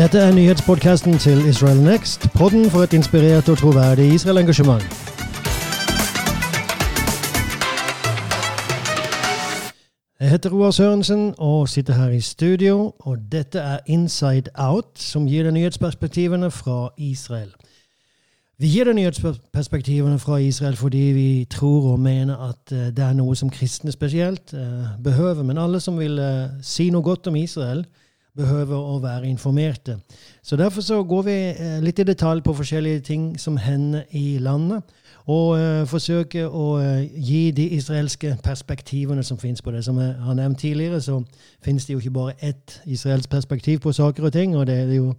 Dette er nyhetspodkasten til Israel Next, podden for et inspirert og troverdig Israel-engasjement. Jeg heter Roar Sørensen og sitter her i studio, og dette er Inside Out, som gir deg nyhetsperspektivene fra Israel. Vi gir deg nyhetsperspektivene fra Israel fordi vi tror og mener at eh, det er noe som kristne spesielt eh, behøver. Men alle som vil eh, si noe godt om Israel, behøver å være informerte. Så Derfor så går vi litt i detalj på forskjellige ting som hender i landet. Og uh, forsøker å uh, gi de israelske perspektivene som finnes på det. Som jeg har nevnt tidligere, så finnes det jo ikke bare ett israelsk perspektiv på saker og ting. og det er jo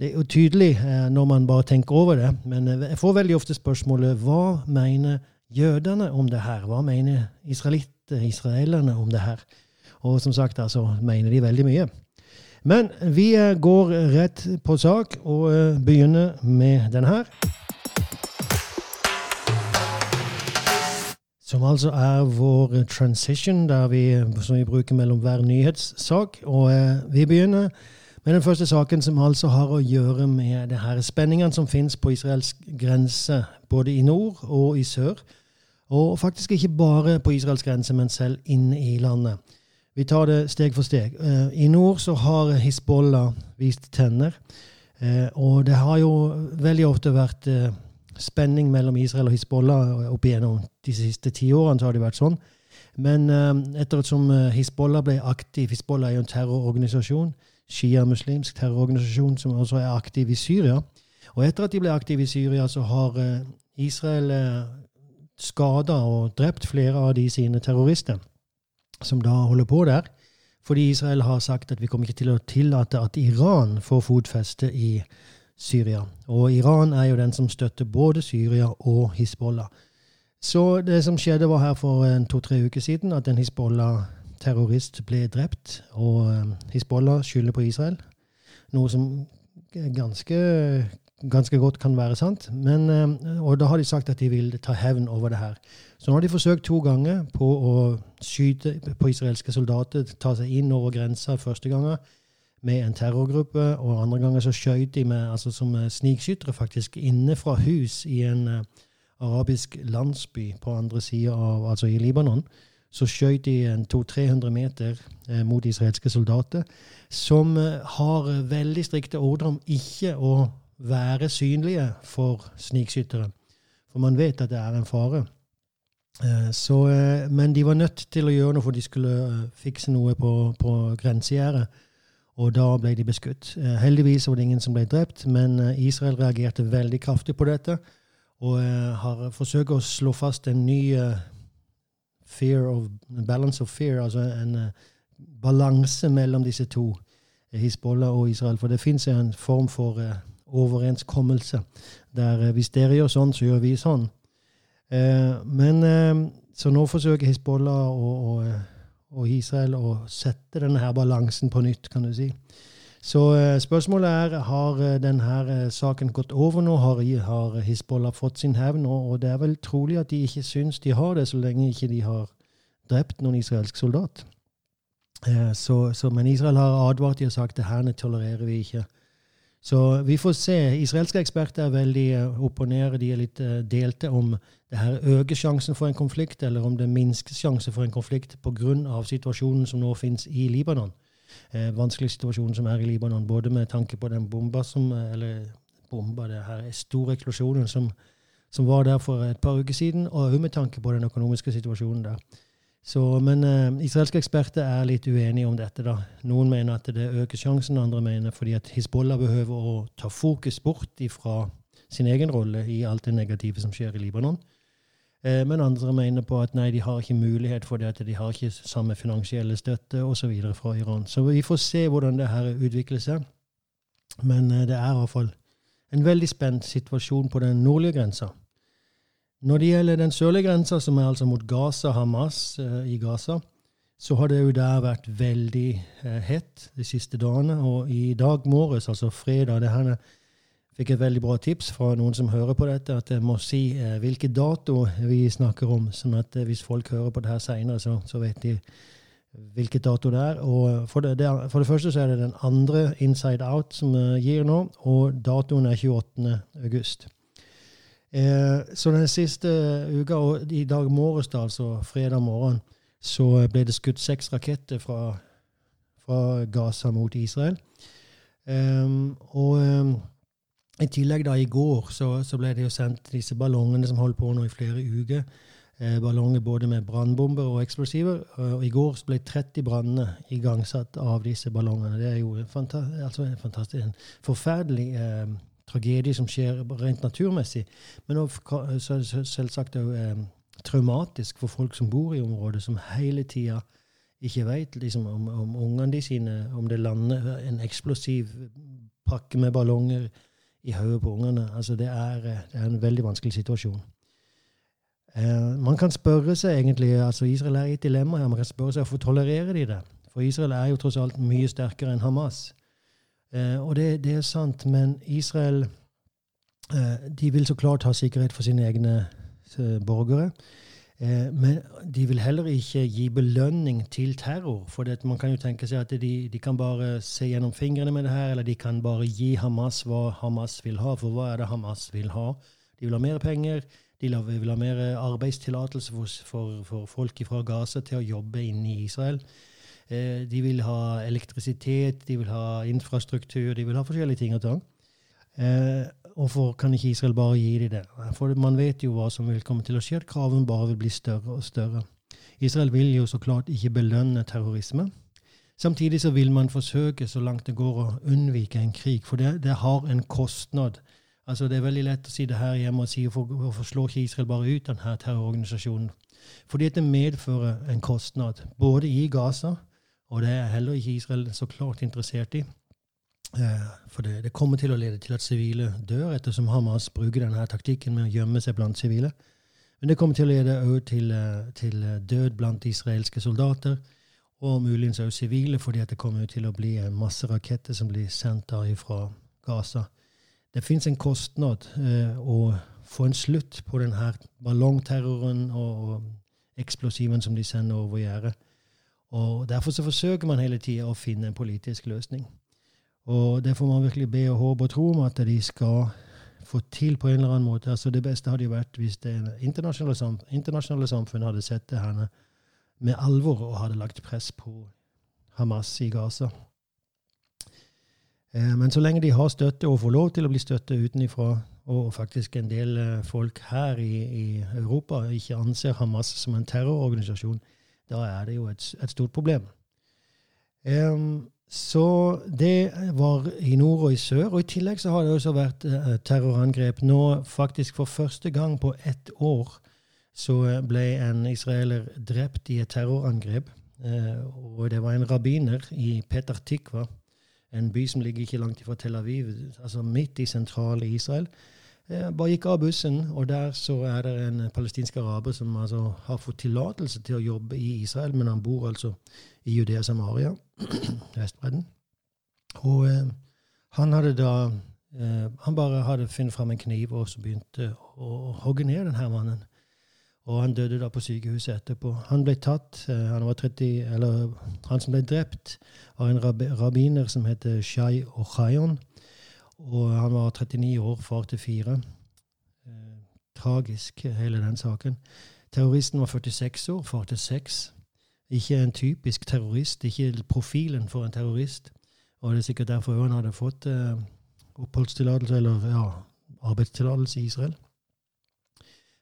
det er jo tydelig eh, når man bare tenker over det, men eh, jeg får veldig ofte spørsmålet hva mener jødene om det her? Hva mener israelitter, israelerne om det her? Og som sagt, altså mener de veldig mye. Men vi eh, går rett på sak og begynner med den her. Som altså er vår transition, vi, som vi bruker mellom hver nyhetssak. Og vi begynner med den første saken som altså har å gjøre med det her spenningene som finnes på israelsk grense, både i nord og i sør. Og faktisk ikke bare på Israels grense, men selv inne i landet. Vi tar det steg for steg. Eh, I nord så har Hizbollah vist tenner. Eh, og det har jo veldig ofte vært eh, spenning mellom Israel og Hizbollah opp igjennom de siste ti årene. har det vært sånn. Men etter som Hizbollah ble aktiv Hizbollah er jo en terrororganisasjon shia-muslimsk terrororganisasjon som også er aktiv i Syria. Og etter at de ble aktive i Syria, så har Israel skada og drept flere av de sine terrorister, som da holder på der. Fordi Israel har sagt at vi kommer ikke til å tillate at Iran får fotfeste i Syria. Og Iran er jo den som støtter både Syria og Hizbollah. Så det som skjedde, var her for to-tre uker siden at en Hizbollah terrorist ble drept, og eh, Hizbollah skylder på Israel. Noe som ganske, ganske godt kan være sant. Men, eh, og da har de sagt at de vil ta hevn over det her. Så nå har de forsøkt to ganger på å skyte på israelske soldater, ta seg inn over grensa første gangen med en terrorgruppe, og andre ganger så skjøt de med, altså som snikskyttere faktisk inne fra hus i en uh, arabisk landsby på andre sida av altså i Libanon så skjøt de 200-300 meter eh, mot israelske soldater, som eh, har veldig strikte ordre om ikke å være synlige for snikskyttere. For man vet at det er en fare. Eh, så, eh, men de var nødt til å gjøre noe, for de skulle eh, fikse noe på, på grensegjerdet. Og da ble de beskutt. Heldigvis var det ingen som ble drept, men Israel reagerte veldig kraftig på dette og har forsøkt å slå fast en ny of, balance of fear, altså en balanse mellom disse to, Hizbollah og Israel. For det fins en form for overenskommelse der uh, hvis dere gjør sånn, så gjør vi sånn. men Så nå forsøker Hizbollah og, og, og, Israel å sette denne her balansen på nytt, kan du si. Så spørsmålet er har denne saken gått over nå. Har, har Hizbollah fått sin hevn? Og, det er vel trolig at de ikke syns de har det, så lenge ikke de har drept noen israelsk soldat. Eh, så, så, men Israel har advart de og sagt at her tolererer vi ikke. Så vi får se. Israelske eksperter er veldig uh, opp og ned. De er litt uh, delte om det her øker sjansen for en konflikt, eller om det minsker sjansen for en konflikt pga. situasjonen som nå finnes i Libanon. Eh, vanskelig situasjon som er i Libanon, både med tanke på den bomba som Eller bomba, det her store eksplosjonen som, som var der for et par uker siden, og også med tanke på den økonomiske situasjonen der. Så, men uh, israelske eksperter er litt uenige om dette. da. Noen mener at det øker sjansen, andre mener fordi at Hizbollah behøver å ta fokus bort fra sin egen rolle i alt det negative som skjer i Libanon. Uh, men andre mener på at nei, de har ikke mulighet for det, at de har ikke samme finansielle støtte osv. fra Iran. Så vi får se hvordan det her utvikler seg. Men uh, det er i hvert fall en veldig spent situasjon på den nordlige grensa. Når det gjelder den sørlige grensa, som er altså mot Gaza, Hamas eh, i Gaza, så har det jo der vært veldig eh, hett de siste dagene. Og i dag morges, altså fredag det her, fikk et veldig bra tips fra noen som hører på dette, at jeg må si eh, hvilke dato vi snakker om, sånn at eh, hvis folk hører på det her seinere, så, så, vet de hvilket dato det er. Og for det, det er, for det, første så er det den andre Inside Out som gir nå, og datoen er 28. august. Eh, så den siste uka, og i dag morges, da, altså fredag morgen, så ble det skutt seks raketter fra, fra Gaza mot Israel. Um, og um, i tillegg, da, i går så, så, ble det jo sendt disse ballongene som holdt på nå i flere uker. Eh, ballonger både med brannbomber og eksplosiver. Og i går så ble 30 branner igangsatt av disse ballongene. Det er jo fanta altså fantastisk, en forferdelig eh, tragedie som skjer rent naturmessig. Men også, selvsagt òg eh, traumatisk for folk som bor i området, som hele tida ikke veit liksom, om, om ungene de sine, om det lander en eksplosiv pakke med ballonger i hodet på ungene. Altså, det er, det er, en veldig vanskelig situasjon. Eh, man kan spørre seg egentlig, altså Israel er i et dilemma her. Man kan spørre seg hvorfor tolererer de det? For Israel er jo tross alt mye sterkere enn Hamas. Eh, og det, det, er sant, men Israel eh, de vil så klart ha sikkerhet for sine egne eh, borgere. Men de vil heller ikke gi belønning til terror. For det, man kan jo tenke seg at de, de, kan bare se gjennom fingrene med det her, eller de kan bare gi Hamas hva Hamas vil ha. For hva er det Hamas vil ha? De vil ha mer penger. De vil ha mer arbeidstillatelse for, for, for, folk fra Gaza til å jobbe inne i Israel. Eh, de vil ha elektrisitet, de vil ha infrastruktur, de vil ha forskjellige ting og tang. Eh, Hvorfor kan ikke Israel bare gi dem det? For man vet jo hva som vil komme til å skje, at kravene bare vil bli større og større. Israel vil jo så klart ikke belønne terrorisme. Samtidig så vil man forsøke så langt det går å unnvike en krig, for det, det har en kostnad. Altså Det er veldig lett å si det her hjemme og si hvorfor slår ikke Israel bare ut denne terrororganisasjonen? Fordi at det medfører en kostnad, både i Gaza, og det er heller ikke Israel så klart interessert i. Eh, for det, det, kommer til å lede til at sivile dør, ettersom Hamas bruker denne taktikken med å gjemme seg blant sivile. Men det kommer til å lede òg til, eh, til, død blant israelske soldater, og muligens òg sivile, fordi det kommer til å bli masse raketter som blir sendt fra Gaza. Det fins en kostnad eh, å få en slutt på denne ballongterroren og, og eksplosiven som de sender over gjerdet. Og Derfor så forsøker man hele tida å finne en politisk løsning. Og det får man virkelig be og håpe og tro om at de skal få til på en eller annen måte. Altså Det beste hadde jo vært hvis det internasjonale, samfunn, internasjonale samfunn hadde sett det her med alvor og hadde lagt press på Hamas i Gaza. Eh, men så lenge de har støtte og får lov til å bli støtte utenifra, og faktisk en del eh, folk her i, i Europa ikke anser Hamas som en terrororganisasjon, da er det jo et, et stort problem. Um, så det var i nord og i sør. Og i tillegg så har det også vært uh, terrorangrep. Nå faktisk for første gang på ett år så ble en israeler drept i et terrorangrep. Uh, og det var en rabbiner i Petar Tikva, en by som ligger ikke langt fra Tel Aviv, altså midt i sentrale Israel. Eh, bare gikk av bussen, og der så er det en palestinsk araber som altså har fått tillatelse til å jobbe i Israel, men han bor altså i Judea Samaria, Vestbredden. Og eh, han hadde da eh, Han bare hadde funnet fram en kniv og så begynte å, hogge ned denne mannen. Og han døde da på sykehuset etterpå. Han ble tatt, eh, han var 30, eller han som ble drept, var en rab rabbiner som heter Shai Ochayon. Og han var 39 år, far til fire. Eh, tragisk, hele den saken. Terroristen var 46 år, far til seks. Ikke en typisk terrorist, ikke profilen for en terrorist. Og det er sikkert derfor han hadde fått eh, oppholdstillatelse, eller ja, arbeidstillatelse i Israel.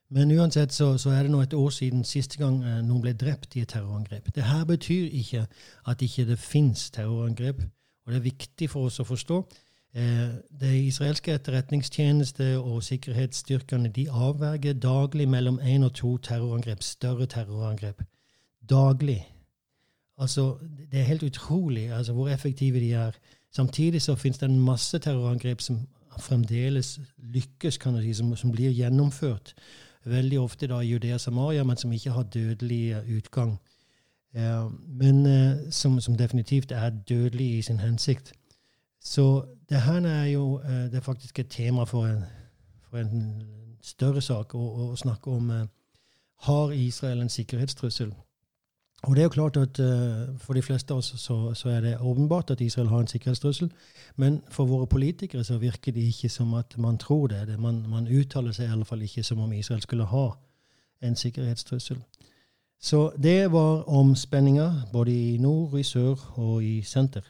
Men uansett så, så, er det nå et år siden siste gang eh, noen ble drept i et terrorangrep. Det her betyr ikke at ikke det fins terrorangrep, og det er viktig for oss å forstå. Eh, det israelske etterretningstjeneste og sikkerhetsstyrkene de avverger daglig mellom én og to terrorangrep, større terrorangrep daglig. Altså, Det er helt utrolig altså, hvor effektive de er. Samtidig så finnes det en masse terrorangrep som fremdeles lykkes, kan du si, som, som, blir gjennomført. Veldig ofte da i Judea Samaria, men som ikke har dødelig utgang. Eh, men eh, som, som, definitivt er dødelig i sin hensikt. Så det her er jo uh, det er faktisk et tema for en, for en større sak å, å snakke om har Israel en sikkerhetstrussel. Og det er jo klart at uh, For de fleste av oss så, så, er det åpenbart at Israel har en sikkerhetstrussel. Men for våre politikere så virker det ikke som at man tror det. man, man, uttaler seg i alle fall ikke som om Israel skulle ha en sikkerhetstrussel. Så det var om spenninger både i nord, i sør og i senter.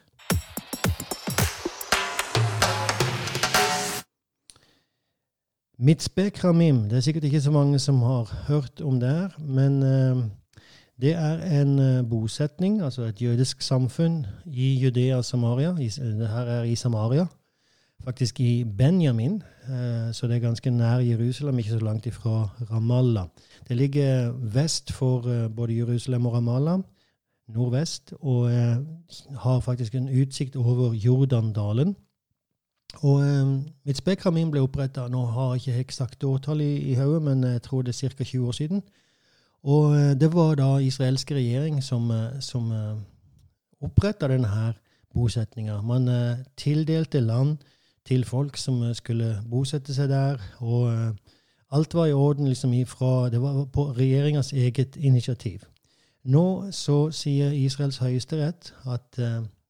Mitzbekramim, det er sikkert ikke så mange som har hørt om det her, men uh, det er en uh, bosetning, altså et jødisk samfunn i Judea og Samaria. Det her er i Samaria, faktisk i Benjamin, uh, så det er ganske nær Jerusalem, ikke så langt ifra Ramallah. Det ligger vest for både Jerusalem og Ramallah, nordvest, og har faktisk en utsikt over Jordandalen. Og mitt Mitzbekramim ble oppretta Nå har jeg ikke eksakt årtall i, i hodet, men jeg tror det er ca. 20 år siden. Og eh, det var da israelske regjering som, uh, som eh, oppretta denne her bosetninga. Man eh, tildelte land til folk som skulle bosette seg der. Og alt var i orden liksom ifra Det var på regjeringas eget initiativ. Nå så sier Israels høyesterett at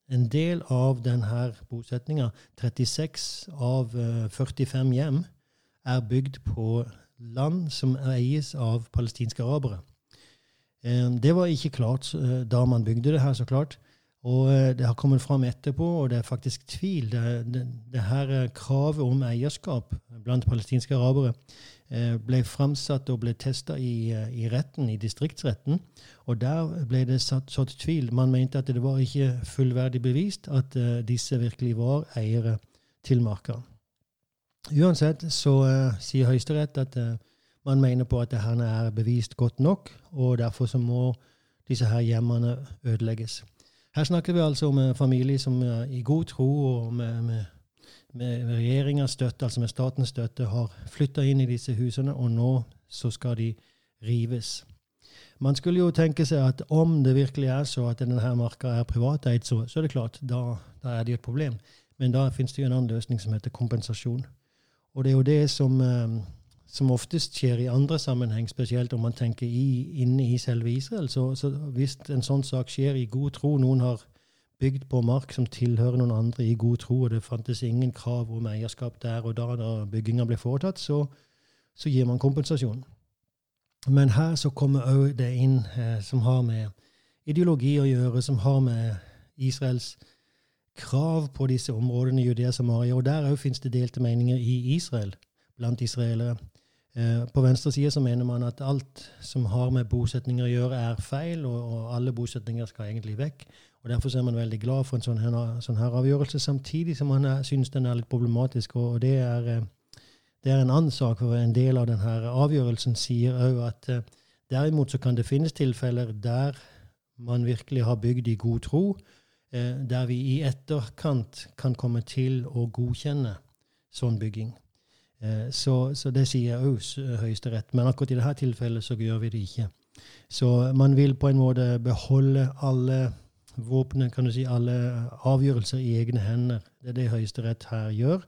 en del av denne bosetninga, 36 av 45 eh, hjem, er bygd på land som eies av palestinske arabere. Eh, det var ikke klart eh, da man bygde det her, så klart. Og det har kommet fram etterpå, og det er faktisk tvil. Det, det, det her kravet om eierskap blant palestinske arabere ble framsatt og ble testa i, eh, i, retten, i distriktsretten. Og der ble det satt, satt tvil. Man mente at det var ikke fullverdig bevist at uh, disse virkelig var eiere til marka. Uansett så uh, sier Høyesterett at uh, man mener på at det her er bevist godt nok, og derfor så må disse her hjemmene ødelegges. Her snakker vi altså om en familie som i god tro og med, med med regjeringas støtte, altså med statens støtte, har flytta inn i disse husene, og nå så skal de rives. Man skulle jo tenke seg at om det virkelig er så at denne marka er privateid, så, så er det klart, da, da, er det jo et problem. Men da finnes det jo en annen løsning som heter kompensasjon. Og det er jo det som, eh, som oftest skjer i andre sammenheng, spesielt om man tenker i, inne i selve Israel. Så, så hvis en sånn sak skjer i god tro, noen har bygd på mark som tilhører noen andre i god tro, og det fantes ingen krav om eierskap der og da da bygginga ble foretatt, så, så, gir man kompensasjon. Men her så kommer òg det inn eh, som har med ideologi å gjøre, som har med Israels krav på disse områdene, i Judea Samaria, og der òg finnes det delte meninger i Israel, blant israelere. Eh, på venstre side så mener man at alt som har med bosetninger å gjøre, er feil, og, og alle bosetninger skal egentlig vekk. Og Derfor er man veldig glad for en sånn her, sånn her avgjørelse, samtidig som man syns den er litt problematisk. og det er, eh, det er en annen sak, for en del av denne avgjørelsen sier òg at uh, derimot så kan det finnes tilfeller der man virkelig har bygd i god tro, uh, der vi i etterkant kan komme til å godkjenne sånn bygging. Så, så, det sier òg Høyesterett. Men akkurat i dette tilfellet så gjør vi det ikke. Så man vil på en måte beholde alle våpenet, kan du si, alle avgjørelser i egne hender. Det er det Høyesterett her gjør.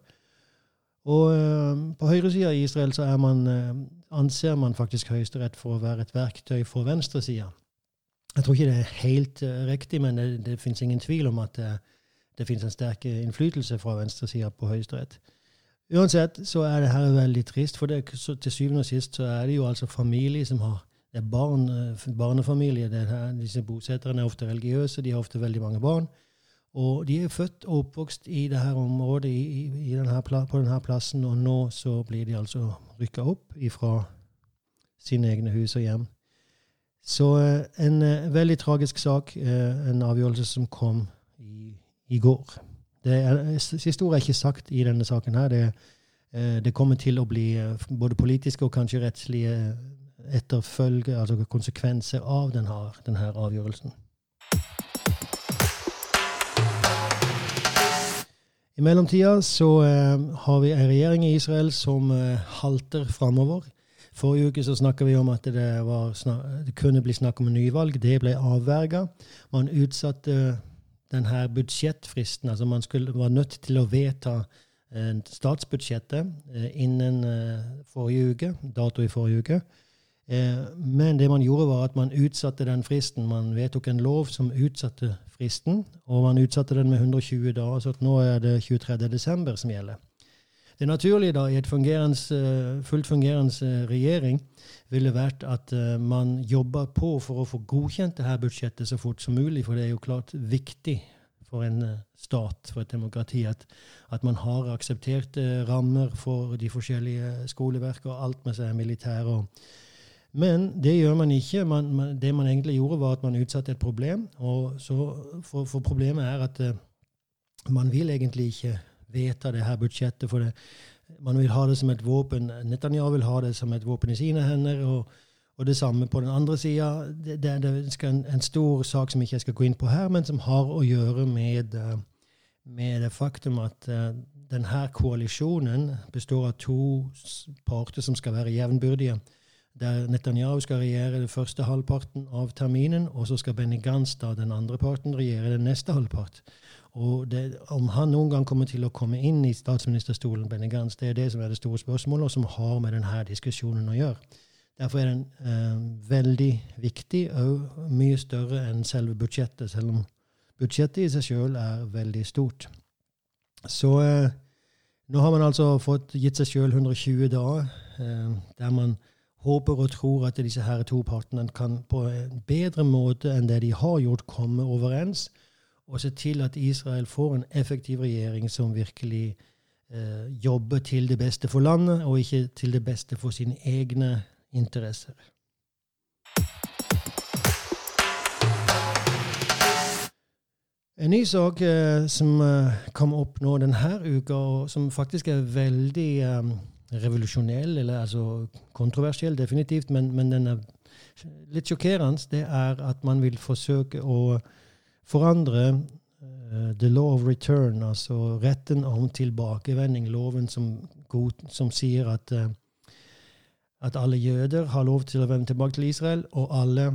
Og uh, på høyresida i Israel så man, uh, anser man faktisk Høyesterett for å være et verktøy for venstresida. Jeg tror ikke det er helt uh, riktig, men det, det fins ingen tvil om at det fins en sterk innflytelse fra venstresida på Høyesterett. Uansett så er det her veldig trist, for det, så, til syvende og sist så er det jo altså familie som har det er barn, barnefamilier. Det Her, disse bosetterne er ofte religiøse, de har ofte veldig mange barn. Og de er født og oppvokst i dette området i, i denne, på denne plassen, og nå så blir de altså rykka opp fra sine egne hus og hjem. Så eh, en uh, veldig tragisk sak. En avgjørelse som kom i, i går. Det er, siste ord er ikke sagt i denne saken. her. Det, det kommer til å bli både politiske og kanskje rettslige etterfølge, altså konsekvenser av denne, denne avgjørelsen. I mellomtida så eh, har vi en regjering i Israel som eh, halter framover. Forrige uke så snakka vi om at det, det, kunne bli snakk om en nyvalg. Det ble avverga. Man utsatte denne budsjettfristen. altså Man skulle, var nødt til å vedta eh, statsbudsjettet eh, innen eh, forrige uke, dato i forrige uke. Men det man gjorde, var at man utsatte den fristen. Man vedtok en lov som utsatte fristen, og man utsatte den med 120 dager. Så nå er det 23. desember som gjelder. Det naturlige da, i et fungerende, fullt fungerende regjering ville vært at man jobba på for å få godkjent dette budsjettet så fort som mulig, for det er jo klart viktig for en eh, stat, for et demokrati, at, at man har aksepterte rammer for de forskjellige skoleverk og alt med seg militære. Men det gjør man ikke. Man, man, det man egentlig gjorde, var at man utsatte et problem. og så, for, for problemet er at uh, man vil egentlig ikke vedta det her budsjettet. for det. Man vil ha det som et våpen. Netanyahu vil ha det som et våpen i sine hender. og og det samme på den andre sida. Det, det, det er en, en, stor sak som ikke jeg skal gå inn på her, men som har å gjøre med, eh, med det faktum at uh, denne koalisjonen består av to parter som skal være jevnbyrdige. Der Netanyahu skal regjere den første halvparten av terminen, og så skal Benny Gantz, da den andre parten, regjere den neste halvpart. Og det, Om han noen gang kommer til å komme inn i statsministerstolen, Benny Gantz, det er det som er det store spørsmålet, og som har med denne diskusjonen å gjøre. Derfor er den eh, veldig viktig og mye større enn selve budsjettet, selv om budsjettet i seg sjøl er veldig stort. Så eh, nå har man altså fått gitt seg sjøl 120 dager, eh, der man håper og tror at disse her to partene kan på en bedre måte enn det de har gjort, komme overens og se til at Israel får en effektiv regjering som virkelig eh, jobber til det beste for landet, og ikke til det beste for sine egne interesser. En ny sak eh, som eh, kom opp nå denne uka, og som faktisk er veldig eh, revolusjonell, eller altså kontroversiell definitivt, men, men, den er litt sjokkerende, det er at man vil forsøke å forandre uh, the law of return, altså retten om tilbakevending, loven som, som sier at uh, at alle jøder har lov til å vende tilbake til Israel, og alle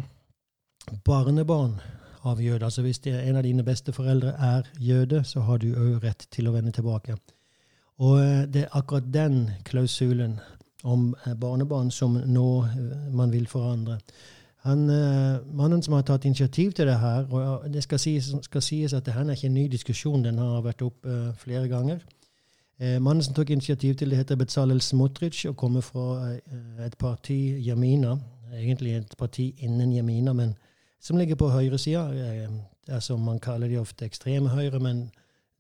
barnebarn av jøder. Altså hvis en av dine besteforeldre er jøde, så har du òg rett til å vende tilbake. Og eh, det er akkurat den klausulen om eh, barnebarn som nå eh, man vil forandre. Han, mannen som har tatt initiativ til det her, og det skal sies, skal sies at det her er ikke en ny diskusjon, den har vært opp flere ganger. Mannen som tok initiativ til det, heter Bezalel Smotric og kommer fra et parti, Jamina. Egentlig et parti innen Jamina, men som ligger på høyresida. som man kaller de ofte ekstreme høyre, men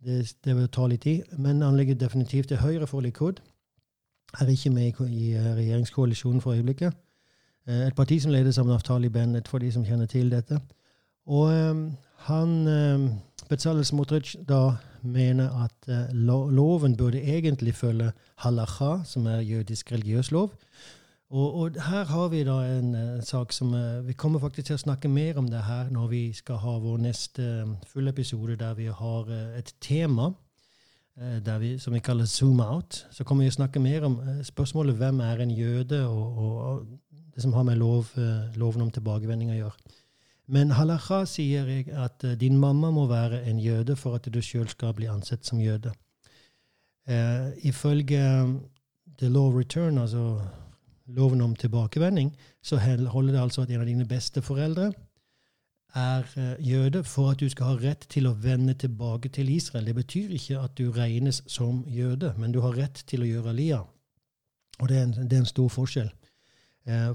det, det vil ta litt tid. Men han ligger definitivt til høyre for Likud. Er ikke med i regjeringskoalisjonen for øyeblikket. Et parti som ledes av Naftali Bennett, for de som kjenner til dette. Og han Bezalel Smotric da mener at uh, loven burde egentlig følge halacha, som er jødisk religiøs lov. Og, og, her har vi da en en sak som uh, Vi kommer faktisk til å snakke mer om det her når vi skal ha vår neste um, fulle episode der vi har et tema vi, som vi kaller zoom out. Så kommer vi å snakke mer om spørsmålet hvem er en jøde, og, og, og det som har med lov, loven om tilbakevending å gjøre. Men halakha sier jeg at din mamma må være en jøde for at du sjøl skal bli ansett som jøde. Uh, ifølge the law of return, altså loven om tilbakevending, så holder det altså at en av dine besteforeldre er uh, jøde for at du skal ha rett til å vende tilbake til Israel. Det betyr ikke at du regnes som jøde, men du har rett til å gjøre lia. Og det er en, det er en stor forskjell.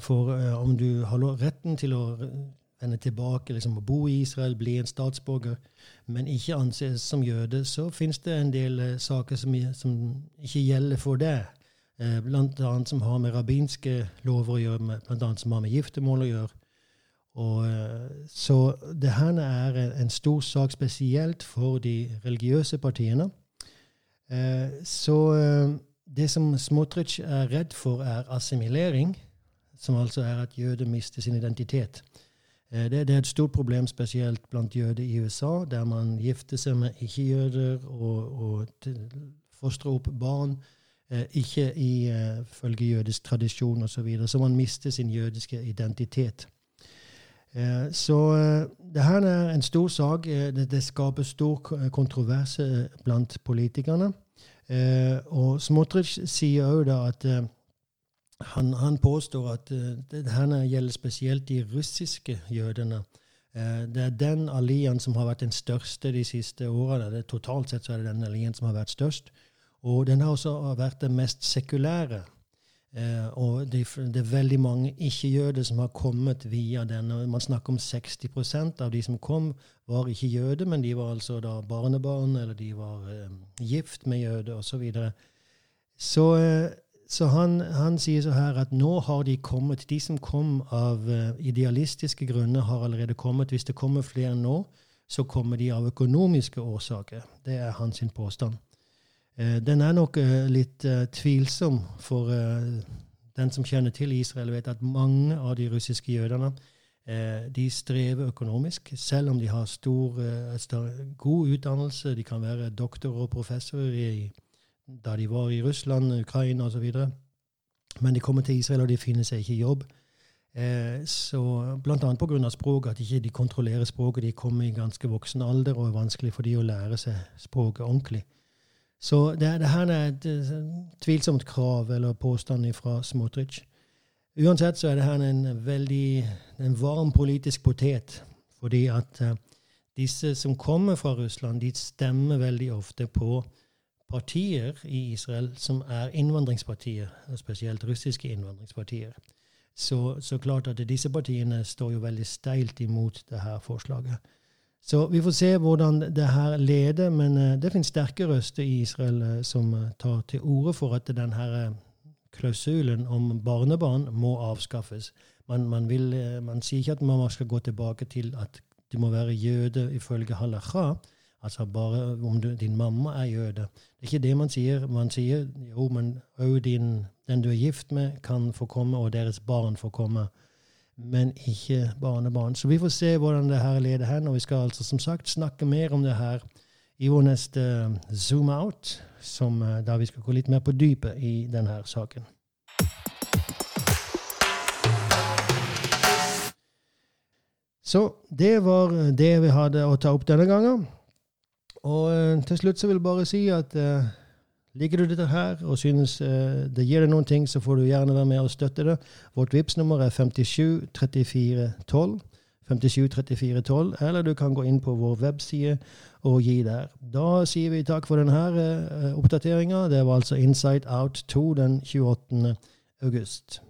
For om du har retten til å vende tilbake, liksom å bo i Israel, bli en statsborger, men ikke anses som jøde, så finnes det en del saker som, som, ikke gjelder for det. Blant annet som har med rabbinske lover å gjøre, annet som har med giftermål å gjøre. Og, uh, så det her er en stor sak spesielt for de religiøse partiene. så det som Smotrich er redd for, er assimilering, som altså er at jøder mister sin identitet. Eh, det, er et stort problem spesielt blant jøder i USA, der man gifter seg med ikke-jøder og, og fostrer opp barn eh, ikke ifølge uh, jødisk tradisjon osv. Så, videre, så man mister sin jødiske identitet. Eh, så det her er en stor sak. Det, skaper stor kontroverse blant politikerne. og Smotrich sier òg at han, han, påstår at det her gjelder spesielt de russiske jødene. Det er den alliansen som har vært den største de siste årene. Totalt sett så er det den alliansen som har vært størst. Og den har også vært den mest sekulære. Eh, og det, det, er veldig mange ikke-jøder som har kommet via den. Man snakker om 60% av de som kom, var ikke jøder, men de var altså da barnebarn, eller de var gift med jøder osv. Så, videre. så så han, han, sier så her at nå har de kommet. De som kom av uh, idealistiske grunner, har allerede kommet. Hvis det kommer flere nå, så kommer de av økonomiske årsaker. Det er hans påstand. Uh, den er nok uh, litt tvilsom, for den som kjenner til Israel, vet at mange av de russiske jødene de strever økonomisk, selv om de har stor, god utdannelse. De kan være doktor og professor i da de var i Russland, Ukraina osv. Men de kommer til Israel, og de finner seg ikke jobb. Så Blant annet pga. språket, at ikke de ikke kontrollerer språket. De kommer i ganske voksen alder, og er vanskelig for de å lære seg språket ordentlig. Så det, det her er et, et tvilsomt krav eller påstand fra Smotrich. Uansett så er det her en veldig en varm politisk potet. Fordi at uh, disse som kommer fra Russland, de stemmer veldig ofte på partier i Israel som er innvandringspartier, spesielt russiske innvandringspartier. Så, så, klart at disse partiene står jo veldig steilt imot det her forslaget. Så vi får se hvordan det her leder, men uh, det finnes sterke røster i Israel uh, som uh, tar til orde for at denne klausulen om barnebarn må avskaffes. Man, man, vil, man sier ikke at man skal gå tilbake til at du må være jøde ifølge halakha, Altså bare om du, din mamma er jøde. Det er ikke det man sier. Man sier jo, men òg den du er gift med, kan få komme, og deres barn får komme. Men ikke barnebarn. Så vi får se hvordan det her leder hen. Og vi skal altså som sagt snakke mer om det her i vår neste eh, Zoom Out, som, eh, da vi skal gå litt mer på dypet i denne saken. Så det var det vi hadde å ta opp denne gangen. Og til slutt så vil jeg bare si at liker du dette her og synes uh, det gir deg noen ting, så får du gjerne være med og støtte det. Vårt Vipps-nummer er 57 34 12. 57 34 12, eller du kan gå inn på vår webside og gi der. Da sier vi takk for denne uh, oppdateringa. Det var altså Inside Out 2 den 28. august.